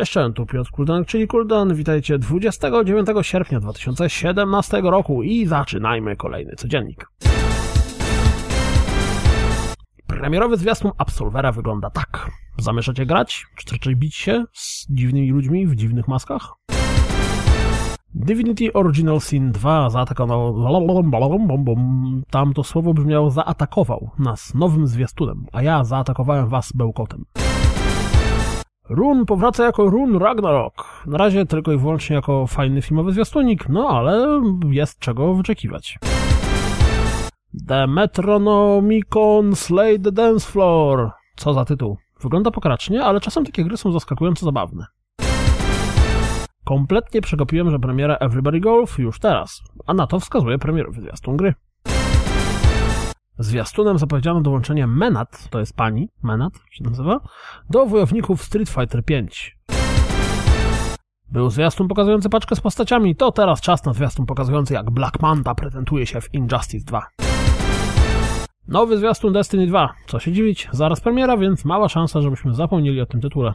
Cześć, tu Piotr Kuldan, czyli Kuldan. Witajcie 29 sierpnia 2017 roku i zaczynajmy kolejny codziennik. Premierowy zwiastun Absolvera wygląda tak. Zamierzacie grać? Czy raczej bić się z dziwnymi ludźmi w dziwnych maskach? Divinity Original Sin 2 zaatakował... Tam to słowo brzmiało zaatakował nas nowym zwiastunem, a ja zaatakowałem was bełkotem. Run powraca jako Run Ragnarok. Na razie tylko i wyłącznie jako fajny filmowy zwiastunik, no ale jest czego wyczekiwać. The Metronomicon Slay the Dance Floor. Co za tytuł. Wygląda pokracznie, ale czasem takie gry są zaskakująco zabawne. Kompletnie przegapiłem, że premiera Everybody Golf już teraz, a na to wskazuje premierowy zwiastun gry. Zwiastunem zapowiedziano dołączenie Menat, to jest pani, Menat się nazywa, do wojowników Street Fighter V. Był zwiastun pokazujący paczkę z postaciami, to teraz czas na zwiastun pokazujący jak Black Manta prezentuje się w Injustice 2. Nowy zwiastun Destiny 2. Co się dziwić, zaraz premiera, więc mała szansa, żebyśmy zapomnieli o tym tytule.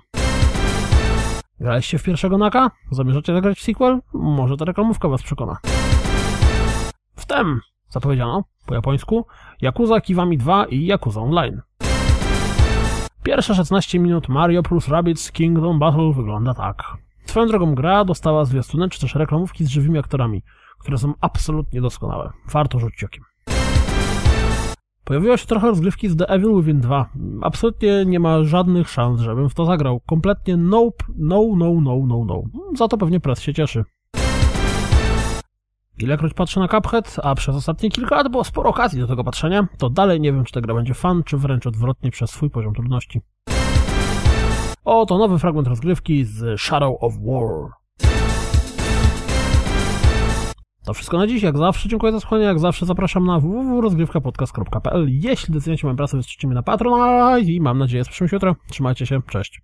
Graliście w pierwszego Naka? Zamierzacie zagrać w sequel? Może ta reklamówka was przekona. Wtem zapowiedziano po japońsku Yakuza Kiwami 2 i Yakuza Online. Pierwsze 16 minut Mario plus Rabbids Kingdom Battle wygląda tak. Swoją drogą gra dostała zwiastunek czy też reklamówki z żywymi aktorami, które są absolutnie doskonałe. Warto rzucić okiem. Pojawiło się trochę rozgrywki z The Evil Within 2. Absolutnie nie ma żadnych szans, żebym w to zagrał. Kompletnie nope, no, no, no, no, no. Za to pewnie press się cieszy. Ilekroć patrzę na Cuphead, a przez ostatnie kilka lat było sporo okazji do tego patrzenia, to dalej nie wiem, czy ta gra będzie fan, czy wręcz odwrotnie przez swój poziom trudności. Oto nowy fragment rozgrywki z Shadow of War. To wszystko na dziś, jak zawsze dziękuję za słuchanie, jak zawsze zapraszam na www.rozgrywkapodcast.pl Jeśli doceniacie moją pracę, wystarczycie mnie na Patronite i mam nadzieję, z przyszłym jutro. Trzymajcie się, cześć.